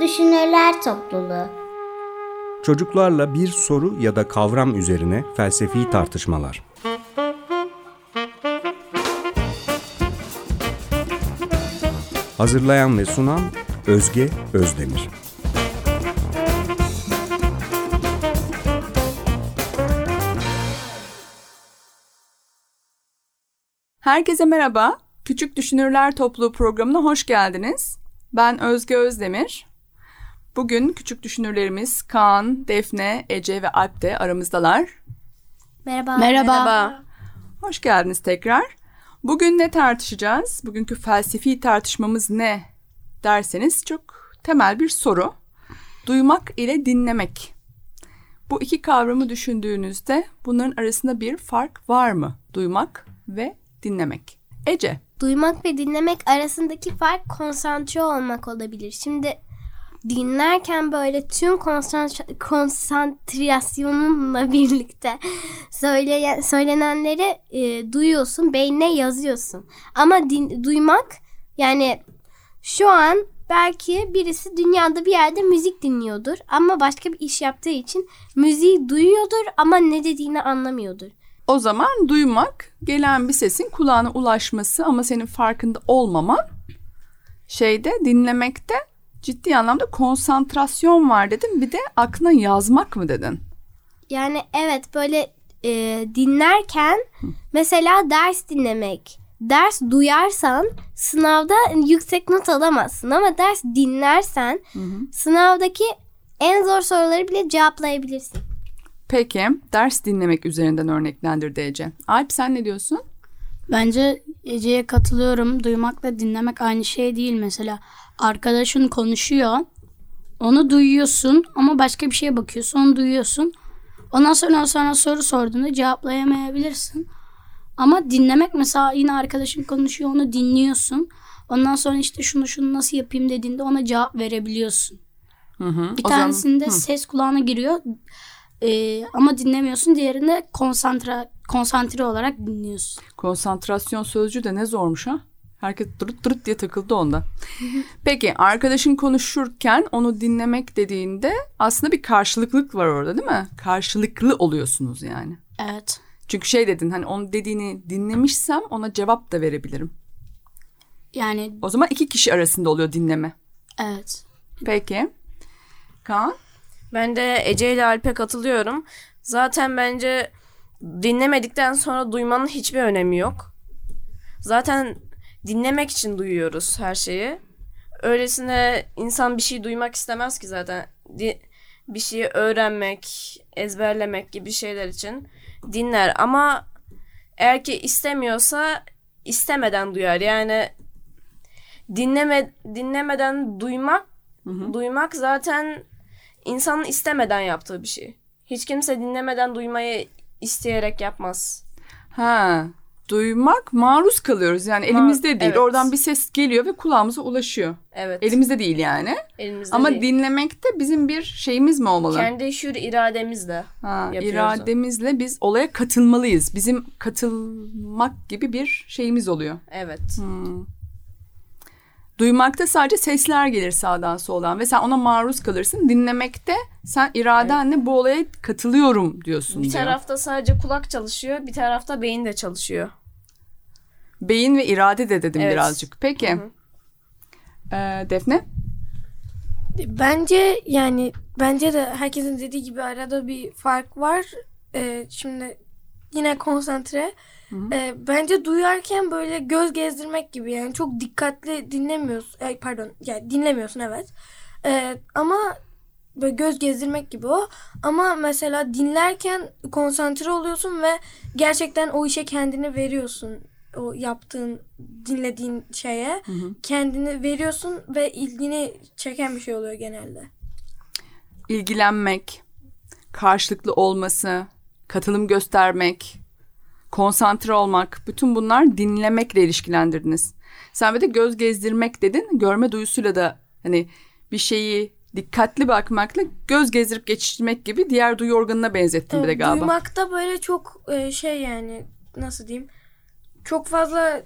Düşünürler Topluluğu Çocuklarla bir soru ya da kavram üzerine felsefi tartışmalar. Hazırlayan ve sunan Özge Özdemir. Herkese merhaba. Küçük Düşünürler Topluluğu programına hoş geldiniz. Ben Özge Özdemir. Bugün küçük düşünürlerimiz Kaan, Defne, Ece ve Alp de aramızdalar. Merhaba. Merhaba. Hoş geldiniz tekrar. Bugün ne tartışacağız? Bugünkü felsefi tartışmamız ne derseniz çok temel bir soru. Duymak ile dinlemek. Bu iki kavramı düşündüğünüzde bunların arasında bir fark var mı? Duymak ve dinlemek. Ece. Duymak ve dinlemek arasındaki fark konsantre olmak olabilir. Şimdi dinlerken böyle tüm konsantrasyonunla birlikte söyleyen, söylenenleri e, duyuyorsun, beynine yazıyorsun. Ama din, duymak yani şu an belki birisi dünyada bir yerde müzik dinliyordur ama başka bir iş yaptığı için müziği duyuyordur ama ne dediğini anlamıyordur. O zaman duymak gelen bir sesin kulağına ulaşması ama senin farkında olmaman şeyde dinlemekte ciddi anlamda konsantrasyon var dedim. Bir de aklına yazmak mı dedin? Yani evet böyle e, dinlerken mesela ders dinlemek. Ders duyarsan sınavda yüksek not alamazsın ama ders dinlersen sınavdaki en zor soruları bile cevaplayabilirsin. Peki ders dinlemek üzerinden örneklendirdi Ece. Alp sen ne diyorsun? Bence Ece'ye katılıyorum. Duymakla dinlemek aynı şey değil mesela. Arkadaşın konuşuyor. Onu duyuyorsun ama başka bir şeye bakıyorsun. Onu duyuyorsun. Ondan sonra sana soru sorduğunda cevaplayamayabilirsin. Ama dinlemek mesela yine arkadaşın konuşuyor onu dinliyorsun. Ondan sonra işte şunu şunu nasıl yapayım dediğinde ona cevap verebiliyorsun. Hı hı. Bir O zaman- tanesinde Hı. ses kulağına giriyor ee, ama dinlemiyorsun. Diğerinde konsantre konsantre olarak dinliyorsun. Konsantrasyon sözcüğü de ne zormuş ha? Herkes dırıt dırıt diye takıldı onda. Peki arkadaşın konuşurken onu dinlemek dediğinde aslında bir karşılıklılık var orada değil mi? Karşılıklı oluyorsunuz yani. Evet. Çünkü şey dedin hani onun dediğini dinlemişsem ona cevap da verebilirim. Yani O zaman iki kişi arasında oluyor dinleme. evet. Peki. Kaan? Ben de Ece ile Alp'e katılıyorum. Zaten bence dinlemedikten sonra duymanın hiçbir önemi yok. Zaten dinlemek için duyuyoruz her şeyi. Öylesine insan bir şey duymak istemez ki zaten. Di- bir şeyi öğrenmek, ezberlemek gibi şeyler için dinler. Ama eğer ki istemiyorsa istemeden duyar. Yani dinleme dinlemeden duymak duymak zaten insanın istemeden yaptığı bir şey. Hiç kimse dinlemeden duymayı isteyerek yapmaz. Ha, duymak maruz kalıyoruz yani elimizde değil. evet. Oradan bir ses geliyor ve kulağımıza ulaşıyor. Evet. Elimizde değil yani. Elimizde Ama değil. dinlemek de bizim bir şeyimiz mi olmalı? kendi şuur irademizle. Ha, irademizle biz olaya katılmalıyız. Bizim katılmak gibi bir şeyimiz oluyor. Evet. Duymakta sadece sesler gelir sağdan soldan ve sen ona maruz kalırsın. Dinlemekte sen iradenle bu olaya katılıyorum diyorsun Bir diyor. tarafta sadece kulak çalışıyor, bir tarafta beyin de çalışıyor. Beyin ve irade de dedim Evet. birazcık. Peki. Ee, Defne? Bence yani bence de herkesin dediği gibi arada bir fark var. Ee, şimdi yine konsantre. Ee, bence duyarken böyle göz gezdirmek gibi yani çok dikkatli dinlemiyorsun. Ay, pardon yani dinlemiyorsun evet. Ee, ama böyle göz gezdirmek gibi o. Ama mesela dinlerken konsantre oluyorsun ve gerçekten o işe kendini veriyorsun. O yaptığın, dinlediğin şeye kendini veriyorsun ve ilgini çeken bir şey oluyor genelde. ilgilenmek, karşılıklı olması, katılım göstermek, konsantre olmak, bütün bunlar dinlemekle ilişkilendirdiniz. Sen bir de göz gezdirmek dedin, görme duyusuyla da hani bir şeyi dikkatli bakmakla göz gezdirip geçirmek gibi diğer duyu organına benzettim bir de Evet, galiba. Duymakta böyle çok e, şey yani nasıl diyeyim çok fazla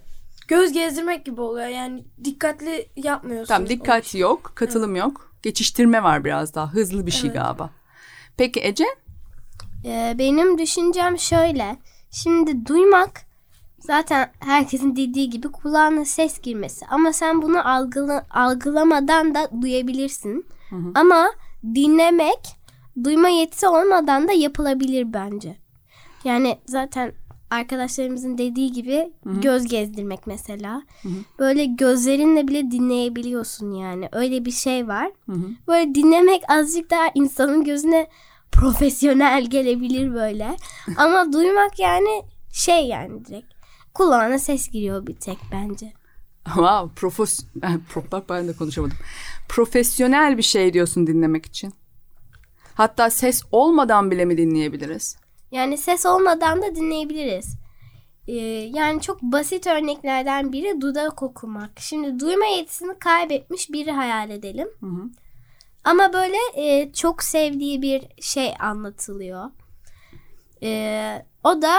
göz gezdirmek gibi oluyor yani dikkatli yapmıyorsun. Tamam dikkat işi. yok, katılım yok. Geçiştirme var biraz daha. Hızlı bir şey galiba. Peki Ece? Ee, benim düşüncem şöyle. Şimdi duymak zaten herkesin dediği gibi kulağına ses girmesi. Ama sen bunu algıla, algılamadan da duyabilirsin. Ama dinlemek duyma yetisi olmadan da yapılabilir bence. Yani zaten arkadaşlarımızın dediği gibi göz gezdirmek mesela. Böyle gözlerinle bile dinleyebiliyorsun yani. Öyle bir şey var. Böyle dinlemek azıcık daha insanın gözüne profesyonel gelebilir böyle. Ama duymak yani şey yani direkt. Kulağına ses giriyor bir tek bence. Wow, profes Pro- bak ben de konuşamadım. Profesyonel bir şey diyorsun dinlemek için. Hatta ses olmadan bile mi dinleyebiliriz? Yani ses olmadan da dinleyebiliriz. Ee, yani çok basit örneklerden biri dudak okumak. Şimdi duyma yetisini kaybetmiş biri hayal edelim. Ama böyle e, çok sevdiği bir şey anlatılıyor. Ee, o da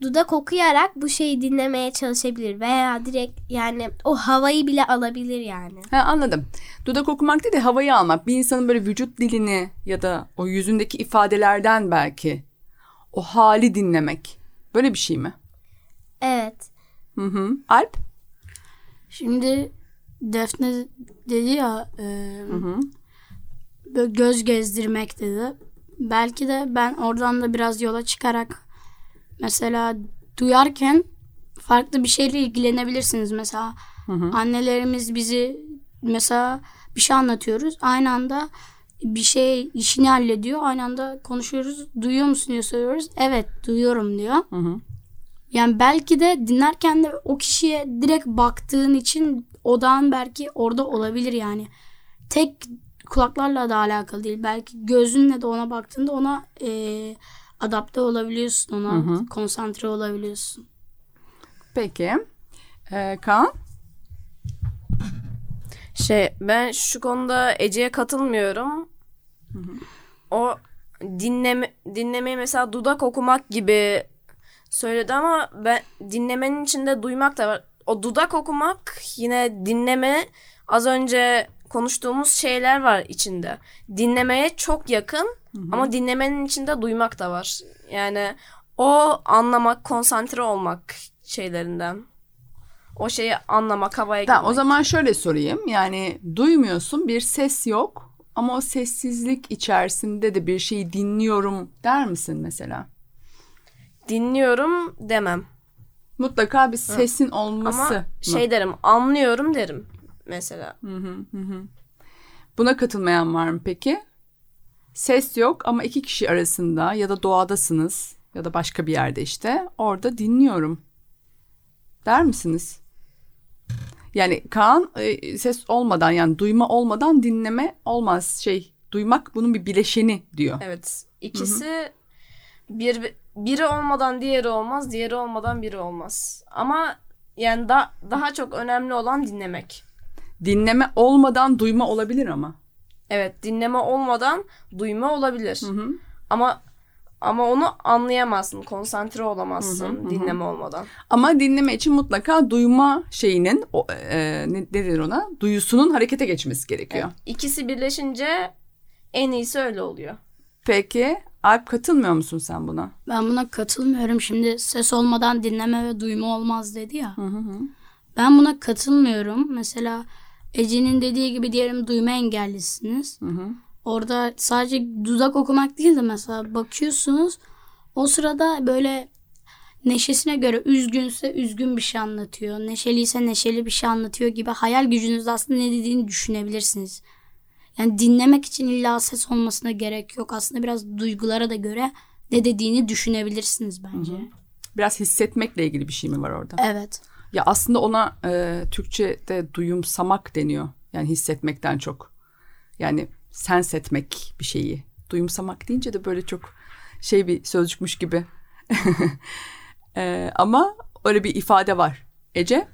dudak okuyarak bu şeyi dinlemeye çalışabilir veya direkt yani o havayı bile alabilir yani. Ha, anladım. Dudak okumak değil de havayı almak. Bir insanın böyle vücut dilini ya da o yüzündeki ifadelerden belki o hali dinlemek. Böyle bir şey mi? Evet. Hı hı. Alp? Şimdi Defne dedi ya e, böyle göz gezdirmek dedi. Belki de ben oradan da biraz yola çıkarak mesela duyarken farklı bir şeyle ilgilenebilirsiniz. Mesela annelerimiz bizi mesela bir şey anlatıyoruz. Aynı anda bir şey işini hallediyor. Aynı anda konuşuyoruz. Duyuyor musun diye soruyoruz. Evet duyuyorum diyor. Yani belki de dinlerken de o kişiye direkt baktığın için odağın belki orada olabilir yani. Tek kulaklarla da alakalı değil. Belki gözünle de ona baktığında ona eee, adapte olabiliyorsun. Ona konsantre olabiliyorsun. Peki. Ee, Kaan? Şey ben şu konuda Ece'ye katılmıyorum. O dinleme dinlemeyi mesela dudak okumak gibi söyledi ama ben dinlemenin içinde duymak da var. O dudak okumak yine dinleme az önce konuştuğumuz şeyler var içinde. Dinlemeye çok yakın ama dinlemenin içinde duymak da var. Yani o anlamak, konsantre olmak şeylerinden. O şeyi anlamak, havaya Tamam, o girmek. zaman şöyle sorayım. Yani duymuyorsun, bir ses yok ama o sessizlik içerisinde de bir şeyi dinliyorum der misin mesela? Dinliyorum demem. Mutlaka bir sesin olması. Ama mı? şey derim, anlıyorum derim mesela. Buna katılmayan var mı peki? Ses yok ama iki kişi arasında ya da doğadasınız ya da başka bir yerde işte orada dinliyorum. Der misiniz? Yani Kaan e, ses olmadan yani duyma olmadan dinleme olmaz şey duymak bunun bir bileşeni diyor. Evet. İkisi bir biri olmadan diğeri olmaz, diğeri olmadan biri olmaz. Ama yani da, daha çok önemli olan dinlemek. Dinleme olmadan duyma olabilir ama. Evet, dinleme olmadan duyma olabilir. Ama ama onu anlayamazsın, konsantre olamazsın dinleme olmadan. Ama dinleme için mutlaka duyma şeyinin o, e, ne ne denir ona? Duyusunun harekete geçmesi gerekiyor. İkisi birleşince en iyisi öyle oluyor. Peki Alp katılmıyor musun sen buna? Ben buna katılmıyorum. Şimdi ses olmadan dinleme ve duyma olmaz dedi ya. Ben buna katılmıyorum. Mesela Ece'nin dediği gibi diyelim duyma engellisiniz. Orada sadece dudak okumak değil de mesela bakıyorsunuz. O sırada böyle neşesine göre üzgünse üzgün bir şey anlatıyor. Neşeliyse neşeli bir şey anlatıyor gibi hayal gücünüzde aslında ne dediğini düşünebilirsiniz. Yani dinlemek için illa ses olmasına gerek yok. Aslında biraz duygulara da göre ne dediğini düşünebilirsiniz bence. Biraz hissetmekle ilgili bir şey mi var orada? Evet. Ya aslında ona e, Türkçe'de duyumsamak deniyor. Yani hissetmekten çok. Yani sens etmek bir şeyi. Duyumsamak deyince de böyle çok şey bir sözcükmüş gibi. E, ama öyle bir ifade var. Ece?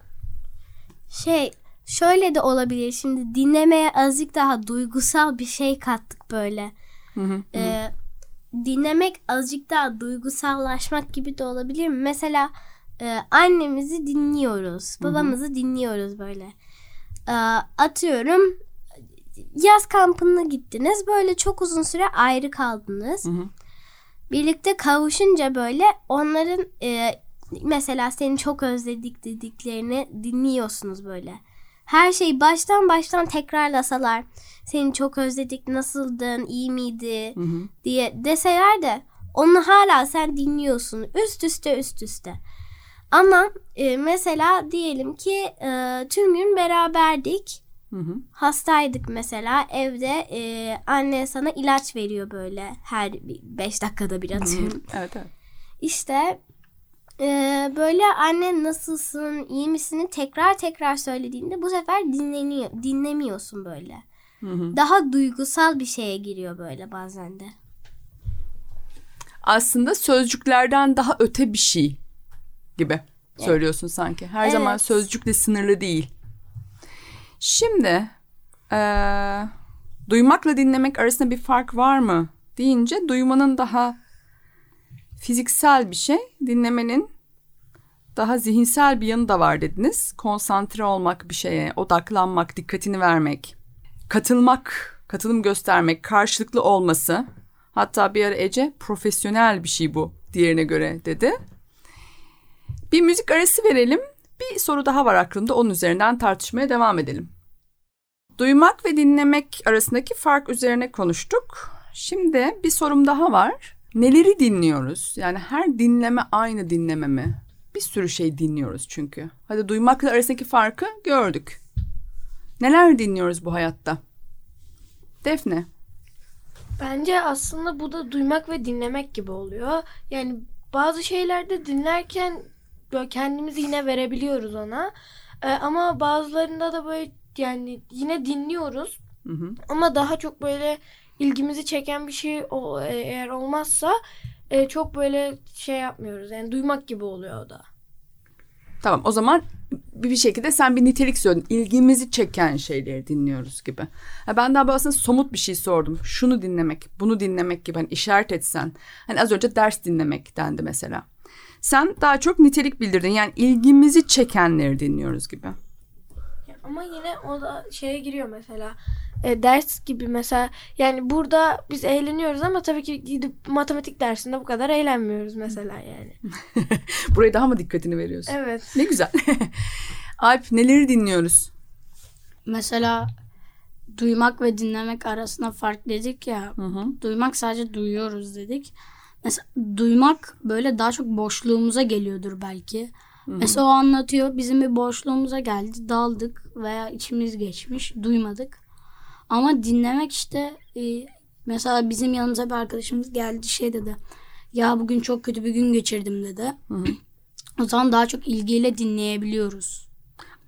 Şey şöyle de olabilir. Şimdi dinlemeye azıcık daha duygusal bir şey kattık böyle. Ee, dinlemek azıcık daha duygusallaşmak gibi de olabilir mi? Mesela e, annemizi dinliyoruz. Babamızı dinliyoruz böyle. Ee, atıyorum yaz kampına gittiniz. Böyle çok uzun süre ayrı kaldınız. Birlikte kavuşunca böyle onların e, mesela seni çok özledik dediklerini dinliyorsunuz böyle. Her şeyi baştan baştan tekrarlasalar seni çok özledik nasıldın iyi miydi diye deseler de onu hala sen dinliyorsun üst üste üst üste. Ama e, mesela diyelim ki e, tüm gün beraberdik. Hastaydık mesela evde e, anne sana ilaç veriyor böyle her 5 dakikada bir atıyorum. Evet evet. İşte e, böyle anne nasılsın iyi misini tekrar tekrar söylediğinde bu sefer dinleniyor dinlemiyorsun böyle. Daha duygusal bir şeye giriyor böyle bazen de. Aslında sözcüklerden daha öte bir şey gibi söylüyorsun sanki. Her zaman Evet. sözcükle sınırlı değil. Şimdi eee, duymakla dinlemek arasında bir fark var mı deyince duymanın daha fiziksel bir şey, dinlemenin daha zihinsel bir yanı da var dediniz. Konsantre olmak bir şeye, odaklanmak, dikkatini vermek, katılmak, katılım göstermek, karşılıklı olması. Hatta bir ara Ece profesyonel bir şey bu diğerine göre dedi. Bir müzik arası verelim. Bir soru daha var aklımda. Onun üzerinden tartışmaya devam edelim. Duymak ve dinlemek arasındaki fark üzerine konuştuk. Şimdi bir sorum daha var. Neleri dinliyoruz? Yani her dinleme aynı dinleme mi? Bir sürü şey dinliyoruz çünkü. Hadi duymakla arasındaki farkı gördük. Neler dinliyoruz bu hayatta? Defne. Bence aslında bu da duymak ve dinlemek gibi oluyor. Yani bazı şeylerde dinlerken böyle kendimizi yine verebiliyoruz ona. Ee, ama bazılarında da böyle yani yine dinliyoruz. Hı hı. Ama daha çok böyle ilgimizi çeken bir şey o- e, eğer olmazsa e, çok böyle şey yapmıyoruz. Yani duymak gibi oluyor o da. Tamam o zaman bir bir şekilde sen bir nitelik söyledin. İlgimizi çeken şeyleri dinliyoruz gibi. Ha, ben daha aslında somut bir şey sordum. Şunu dinlemek, bunu dinlemek gibi hani işaret etsen. Hani az önce ders dinlemek dendi mesela. Sen daha çok nitelik bildirdin. Yani ilgimizi çekenleri dinliyoruz gibi. Ama yine o da şeye giriyor mesela. E, ders gibi mesela yani burada biz eğleniyoruz ama tabii ki gidip matematik dersinde bu kadar eğlenmiyoruz mesela yani. Buraya daha mı dikkatini veriyorsun? Evet. Ne güzel. Alp neleri dinliyoruz? Mesela duymak ve dinlemek arasında fark dedik ya. Duymak sadece duyuyoruz dedik. Mesela duymak böyle daha çok boşluğumuza geliyordur belki. Mesela o anlatıyor bizim bir boşluğumuza geldi daldık veya içimiz geçmiş duymadık. Ama dinlemek işte e, mesela bizim yanımıza bir arkadaşımız geldi şey dedi. Ya bugün çok kötü bir gün geçirdim dedi. O zaman daha çok ilgiyle dinleyebiliyoruz.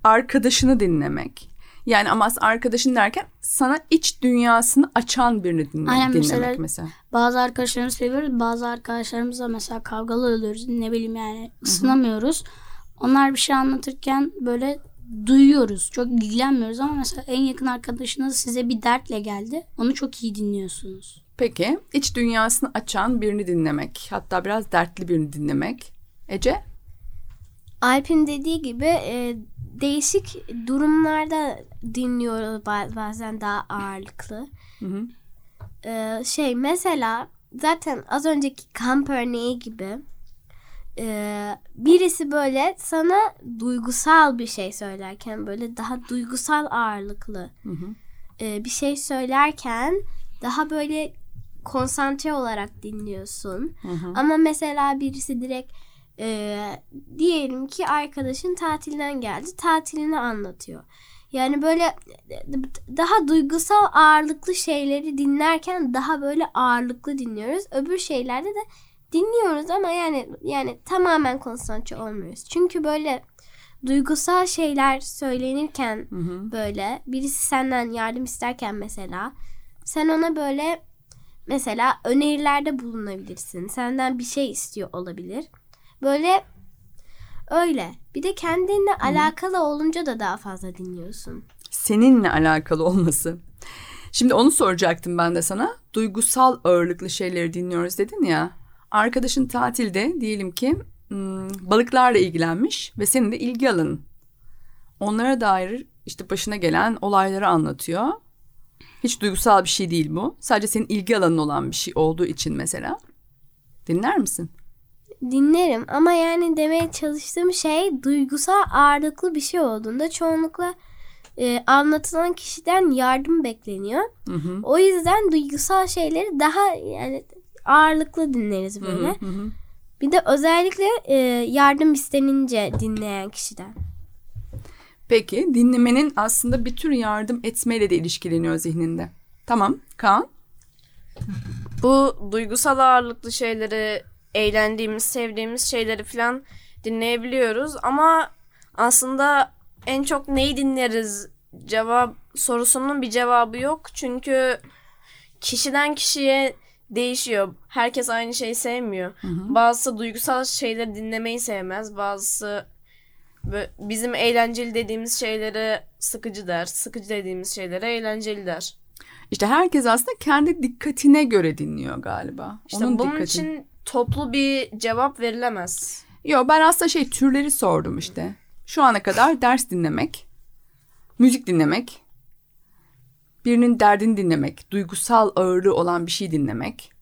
Arkadaşını dinlemek. Yani ama arkadaşın derken sana iç dünyasını açan birini dinle, Aynen, dinlemek mesela- mesela. Bazı arkadaşlarımızı seviyoruz. Bazı arkadaşlarımızla mesela kavgalı oluyoruz. Ne bileyim yani ısınamıyoruz. Onlar bir şey anlatırken böyle duyuyoruz. Çok ilgilenmiyoruz ama mesela en yakın arkadaşınız size bir dertle geldi. Onu çok iyi dinliyorsunuz. Peki iç dünyasını açan birini dinlemek. Hatta biraz dertli birini dinlemek. Ece? Alp'in dediği gibi e, değişik durumlarda dinliyoruz ba- bazen daha ağırlıklı. hı. E, şey mesela zaten az önceki kamp örneği gibi e, birisi böyle sana duygusal bir şey söylerken böyle daha duygusal ağırlıklı e, bir şey söylerken daha böyle konsantre olarak dinliyorsun. Ama mesela birisi direkt e, diyelim ki arkadaşın tatilden geldi. Tatilini anlatıyor. Yani böyle daha duygusal ağırlıklı şeyleri dinlerken daha böyle ağırlıklı dinliyoruz. Öbür şeylerde de dinliyoruz ama yani yani tamamen konsantre olmuyoruz. Çünkü böyle duygusal şeyler söylenirken böyle birisi senden yardım isterken mesela sen ona böyle mesela önerilerde bulunabilirsin. Senden bir şey istiyor olabilir. Böyle öyle. Bir de kendinle alakalı olunca da daha fazla dinliyorsun. Seninle alakalı olması. Şimdi onu soracaktım ben de sana. Duygusal ağırlıklı şeyleri dinliyoruz dedin ya. Arkadaşın tatilde diyelim ki hmm, balıklarla ilgilenmiş ve senin de ilgi alanın. Onlara dair işte başına gelen olayları anlatıyor. Hiç duygusal bir şey değil bu. Sadece senin ilgi alanın olan bir şey olduğu için mesela. Dinler misin? Dinlerim ama yani demeye çalıştığım şey duygusal ağırlıklı bir şey olduğunda çoğunlukla e, anlatılan kişiden yardım bekleniyor. Hı hı. O yüzden duygusal şeyleri daha yani ağırlıklı dinleriz böyle. Hı hı. Bir de özellikle e, yardım istenince dinleyen kişiden. Peki dinlemenin aslında bir tür yardım etmeyle de ilişkileniyor zihninde. Tamam Kaan. Bu duygusal ağırlıklı şeyleri, eğlendiğimiz, sevdiğimiz şeyleri falan dinleyebiliyoruz ama aslında en çok neyi dinleriz cevap sorusunun bir cevabı yok. Çünkü kişiden kişiye değişiyor. Herkes aynı şeyi sevmiyor. Bazısı duygusal şeyleri dinlemeyi sevmez. Bazısı bizim eğlenceli dediğimiz şeylere sıkıcı der. Sıkıcı dediğimiz şeylere eğlenceli der. İşte herkes aslında kendi dikkatine göre dinliyor galiba. İşte Onun bunun dikkati- için toplu bir cevap verilemez. Yo ben aslında şey türleri sordum işte. Şu ana kadar ders dinlemek, müzik dinlemek, birinin derdini dinlemek, duygusal ağırlığı olan bir şey dinlemek.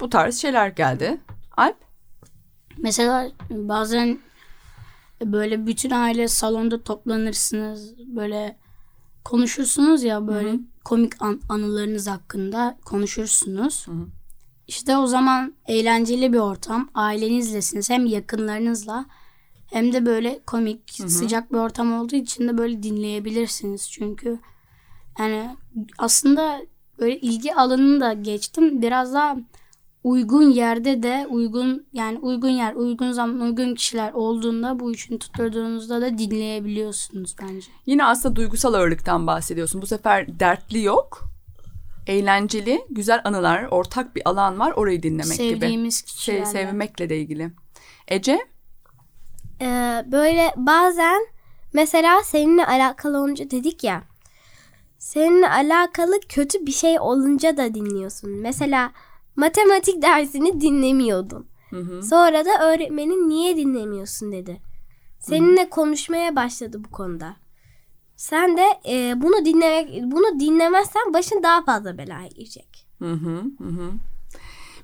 Bu tarz şeyler geldi. Alp? Mesela bazen böyle bütün aile salonda toplanırsınız. Böyle konuşursunuz ya böyle komik an- anılarınız hakkında konuşursunuz. İşte o zaman eğlenceli bir ortam. Ailenizlesiniz hem yakınlarınızla hem de böyle komik, sıcak bir ortam olduğu için de böyle dinleyebilirsiniz. Çünkü yani aslında böyle ilgi alanını da geçtim. Biraz daha uygun yerde de uygun yani uygun yer, uygun zaman, uygun kişiler olduğunda bu üçünü tutturduğunuzda da dinleyebiliyorsunuz bence. Yine aslında duygusal ağırlıktan bahsediyorsun. Bu sefer dertli yok. Eğlenceli, güzel anılar, ortak bir alan var. Orayı dinlemek gibi. Sevdiğimiz Sev, kişilerle. sevmekle de ilgili. Ece? Ee, böyle bazen mesela seninle alakalı olunca dedik ya. Seninle alakalı kötü bir şey olunca da dinliyorsun. Mesela matematik dersini dinlemiyordun. Sonra da öğretmenin niye dinlemiyorsun dedi. Seninle konuşmaya başladı bu konuda. Sen de e, bunu dinlemek bunu dinlemezsen başın daha fazla belaya girecek. Hı hı, hı hı.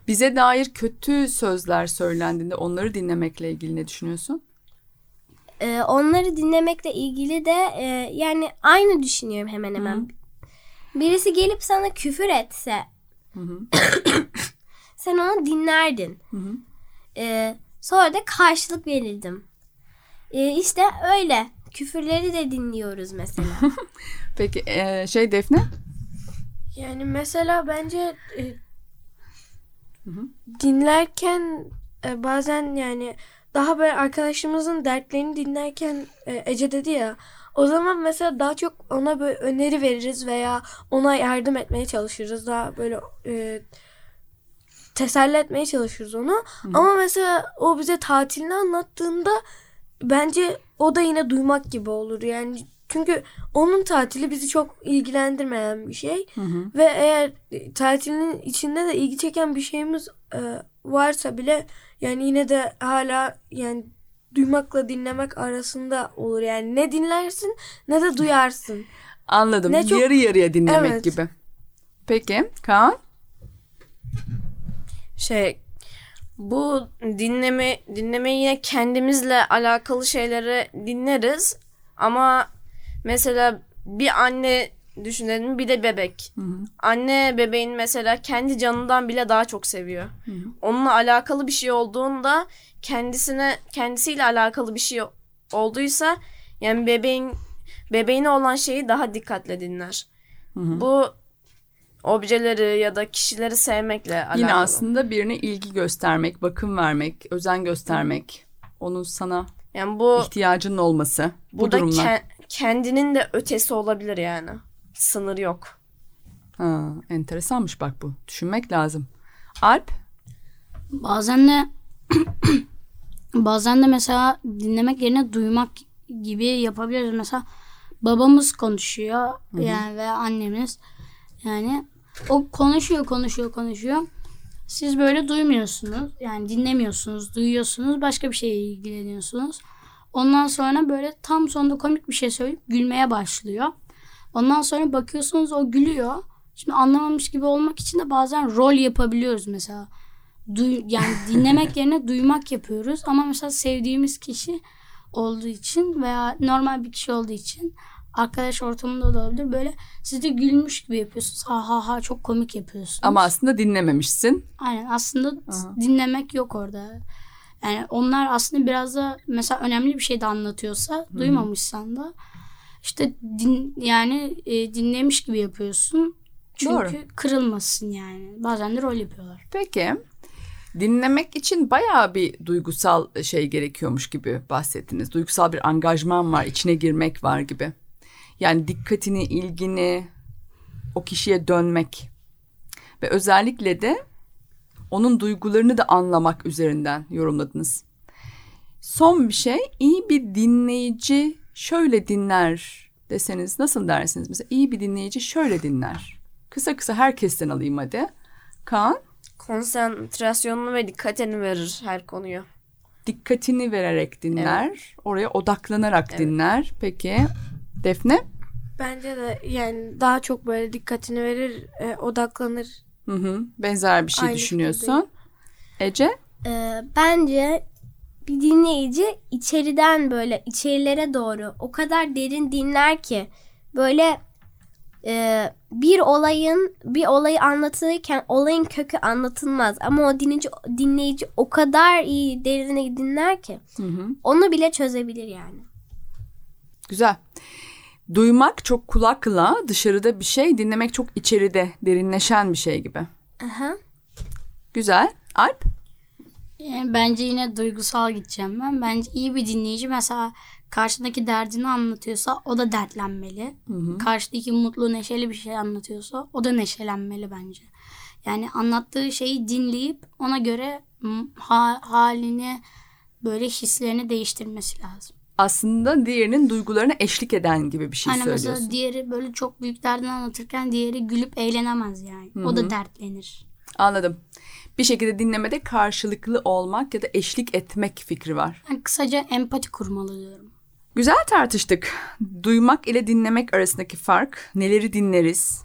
Bize dair kötü sözler söylendiğinde onları dinlemekle ilgili ne düşünüyorsun? Ee, onları dinlemekle ilgili de e, yani aynı düşünüyorum hemen hemen. Birisi gelip sana küfür etse sen onu dinlerdin. Ee, sonra da karşılık verirdim. Ee, işte öyle. Küfürleri de dinliyoruz mesela. Peki e, şey Defne? Yani mesela bence e, dinlerken e, bazen yani daha böyle arkadaşımızın dertlerini dinlerken e, Ece dedi ya o zaman mesela daha çok ona böyle öneri veririz veya ona yardım etmeye çalışırız. Daha böyle e, teselli etmeye çalışırız onu. Ama mesela o bize tatilini anlattığında bence o da yine duymak gibi olur. Yani çünkü onun tatili bizi çok ilgilendirmeyen bir şey. Ve eğer tatilinin içinde de ilgi çeken bir şeyimiz e, varsa bile yani yine de hala yani duymakla dinlemek arasında olur. Yani ne dinlersin ne de duyarsın. Anladım. Ne çok- Yarı yarıya dinlemek Evet. gibi. Peki Kaan? Şey bu dinleme dinlemeyi yine kendimizle alakalı şeyleri dinleriz ama mesela bir anne düşünelim bir de bebek. Anne bebeğin mesela kendi canından bile daha çok seviyor. Onunla alakalı bir şey olduğunda kendisine kendisiyle alakalı bir şey olduysa yani bebeğin bebeğine olan şeyi daha dikkatle dinler. Bu objeleri ya da kişileri sevmekle alakalı. Yine aslında birine ilgi göstermek, bakım vermek, özen göstermek. Onun sana yani bu ihtiyacının olması. Bu burada durumlar. ke- kendinin de ötesi olabilir yani. Sınır yok. Ha, enteresanmış bak bu. Düşünmek lazım. Alp? Bazen de bazen de mesela dinlemek yerine duymak gibi yapabiliriz. Mesela babamız konuşuyor yani ve annemiz yani o konuşuyor konuşuyor konuşuyor. Siz böyle duymuyorsunuz. Yani dinlemiyorsunuz, duyuyorsunuz. Başka bir şeye ilgileniyorsunuz. Ondan sonra böyle tam sonunda komik bir şey söyleyip gülmeye başlıyor. Ondan sonra bakıyorsunuz o gülüyor. Şimdi anlamamış gibi olmak için de bazen rol yapabiliyoruz mesela. Duy, yani dinlemek yerine duymak yapıyoruz. Ama mesela sevdiğimiz kişi olduğu için veya normal bir kişi olduğu için arkadaş ortamında da olabilir. Böyle siz de gülmüş gibi yapıyorsunuz. Ha ha ha çok komik yapıyorsunuz. Ama aslında dinlememişsin. Aynen aslında dinlemek yok orada. Yani onlar aslında biraz da mesela önemli bir şey de anlatıyorsa duymamışsan da işte din, yani e, dinlemiş gibi yapıyorsun. Çünkü Doğru. kırılmasın yani. Bazen de rol yapıyorlar. Peki dinlemek için bayağı bir duygusal şey gerekiyormuş gibi bahsettiniz. Duygusal bir angajman var, içine girmek var gibi. Yani dikkatini, ilgini o kişiye dönmek ve özellikle de onun duygularını da anlamak üzerinden yorumladınız. Son bir şey, iyi bir dinleyici şöyle dinler deseniz nasıl dersiniz? Mesela iyi bir dinleyici şöyle dinler. Kısa kısa herkesten alayım hadi. Kaan? Konsantrasyonunu ve dikkatini verir her konuya. dikkatini vererek dinler. Oraya odaklanarak dinler. Peki Defne? Bence de yani daha çok böyle dikkatini verir, e, odaklanır. Hı hı. Benzer bir şey Aynı düşünüyorsun. Ece? Ee, bence bir dinleyici içeriden böyle içerilere doğru o kadar derin dinler ki böyle e, bir olayın bir olayı anlatılırken olayın kökü anlatılmaz ama o dinleyici dinleyici o kadar iyi derine dinler ki Hı hı. onu bile çözebilir yani. Güzel. Duymak çok kulakla dışarıda bir şey, dinlemek çok içeride derinleşen bir şey gibi. Aha. Güzel. Alp? Yani bence yine duygusal gideceğim ben. Bence iyi bir dinleyici mesela karşıdaki derdini anlatıyorsa o da dertlenmeli. Karşıdaki mutlu neşeli bir şey anlatıyorsa o da neşelenmeli bence. Yani anlattığı şeyi dinleyip ona göre ha- halini böyle hislerini değiştirmesi lazım. Aslında diğerinin duygularına eşlik eden gibi bir şey Hani söylüyorsun. mesela diğeri böyle çok büyük derdini anlatırken diğeri gülüp eğlenemez yani. O da dertlenir. Anladım. Bir şekilde dinlemede karşılıklı olmak ya da eşlik etmek fikri var. Yani kısaca empati kurmalı diyorum. Güzel tartıştık. Duymak ile dinlemek arasındaki fark, neleri dinleriz,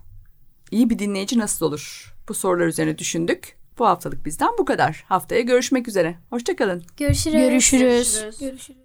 iyi bir dinleyici nasıl olur? Bu sorular üzerine düşündük. Bu haftalık bizden bu kadar. Haftaya görüşmek üzere. Hoşçakalın. Görüşürüz. Görüşürüz. Görüşürüz.